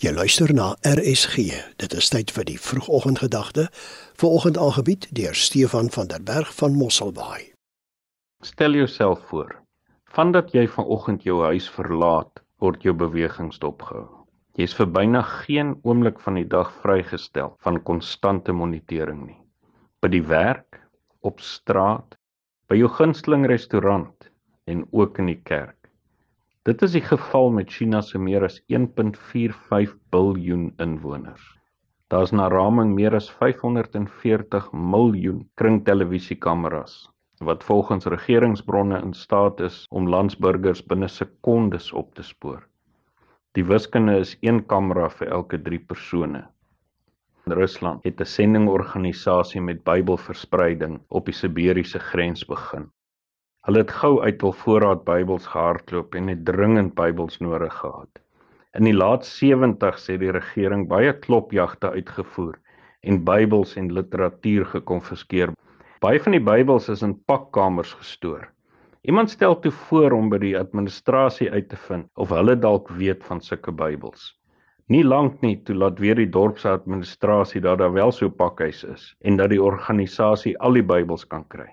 Jy luister na RSG. Dit is tyd vir die vroegoggendgedagte. Vanoggend aangebied deur Stefan van der Berg van Mosselbaai. Stel jouself voor, vandat jy vanoggend jou huis verlaat, word jou bewegings dopgehou. Jy's vir byna geen oomblik van die dag vrygestel van konstante monitering nie. By die werk, op straat, by jou gunsteling restaurant en ook in die kerk. Dit is die geval met China se meer as 1.45 biljoen inwoners. Daar's na raming meer as 540 miljoen kringtelevisiekameras wat volgens regeringsbronne in staat is om landsburgers binne sekondes op te spoor. Die wiskunde is 1 kamera vir elke 3 persone. Rusland het 'n sendingorganisasie met Bybelverspreiding op die Siberiese grens begin. Hulle het gou uit hul voorraad Bybels gehardloop en het dringend Bybels nodig gehad. In die laat 70's het die regering baie klopjagte uitgevoer en Bybels en literatuur gekonfiskeer. Baie van die Bybels is in pakkamers gestoor. Iemand stel toe voor om by die administrasie uit te vind of hulle dalk weet van sulke Bybels. Nie lank nie toe laat weer die dorpsadministrasie dat daar wel so pakhuis is en dat die organisasie al die Bybels kan kry.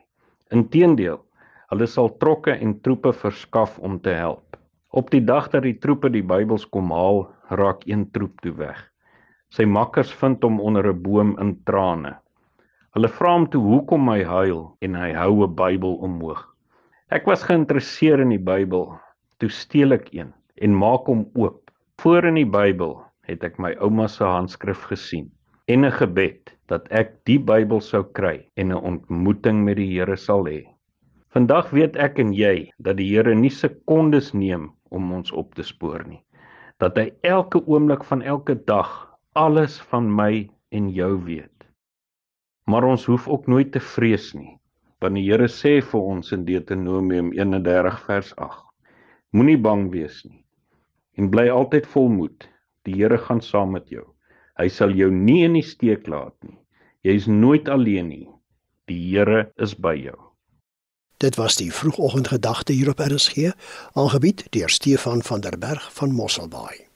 Inteendeel, Hulle sal trokke en troepe verskaf om te help. Op die dag dat die troepe die Bybels kom haal, raak een troep toe weg. Sy makkers vind hom onder 'n boom in trane. Hulle vra hom toe hoekom hy huil en hy hou 'n Bybel omhoog. Ek was geïnteresseerd in die Bybel. Toe steel ek een en maak hom oop. Voor in die Bybel het ek my ouma se handskrif gesien en 'n gebed dat ek die Bybel sou kry en 'n ontmoeting met die Here sal hê. Vandag weet ek en jy dat die Here nie sekondes neem om ons op te spoor nie. Dat hy elke oomblik van elke dag alles van my en jou weet. Maar ons hoef ook nooit te vrees nie, want die Here sê vir ons in Deuteronomium 31 vers 8: Moenie bang wees nie en bly altyd volmoed. Die Here gaan saam met jou. Hy sal jou nie in die steek laat nie. Jy is nooit alleen nie. Die Here is by jou. Dit was die vroegoggendgedagte hier op RSG, aangebied deur Stefan van der Berg van Mosselbaai.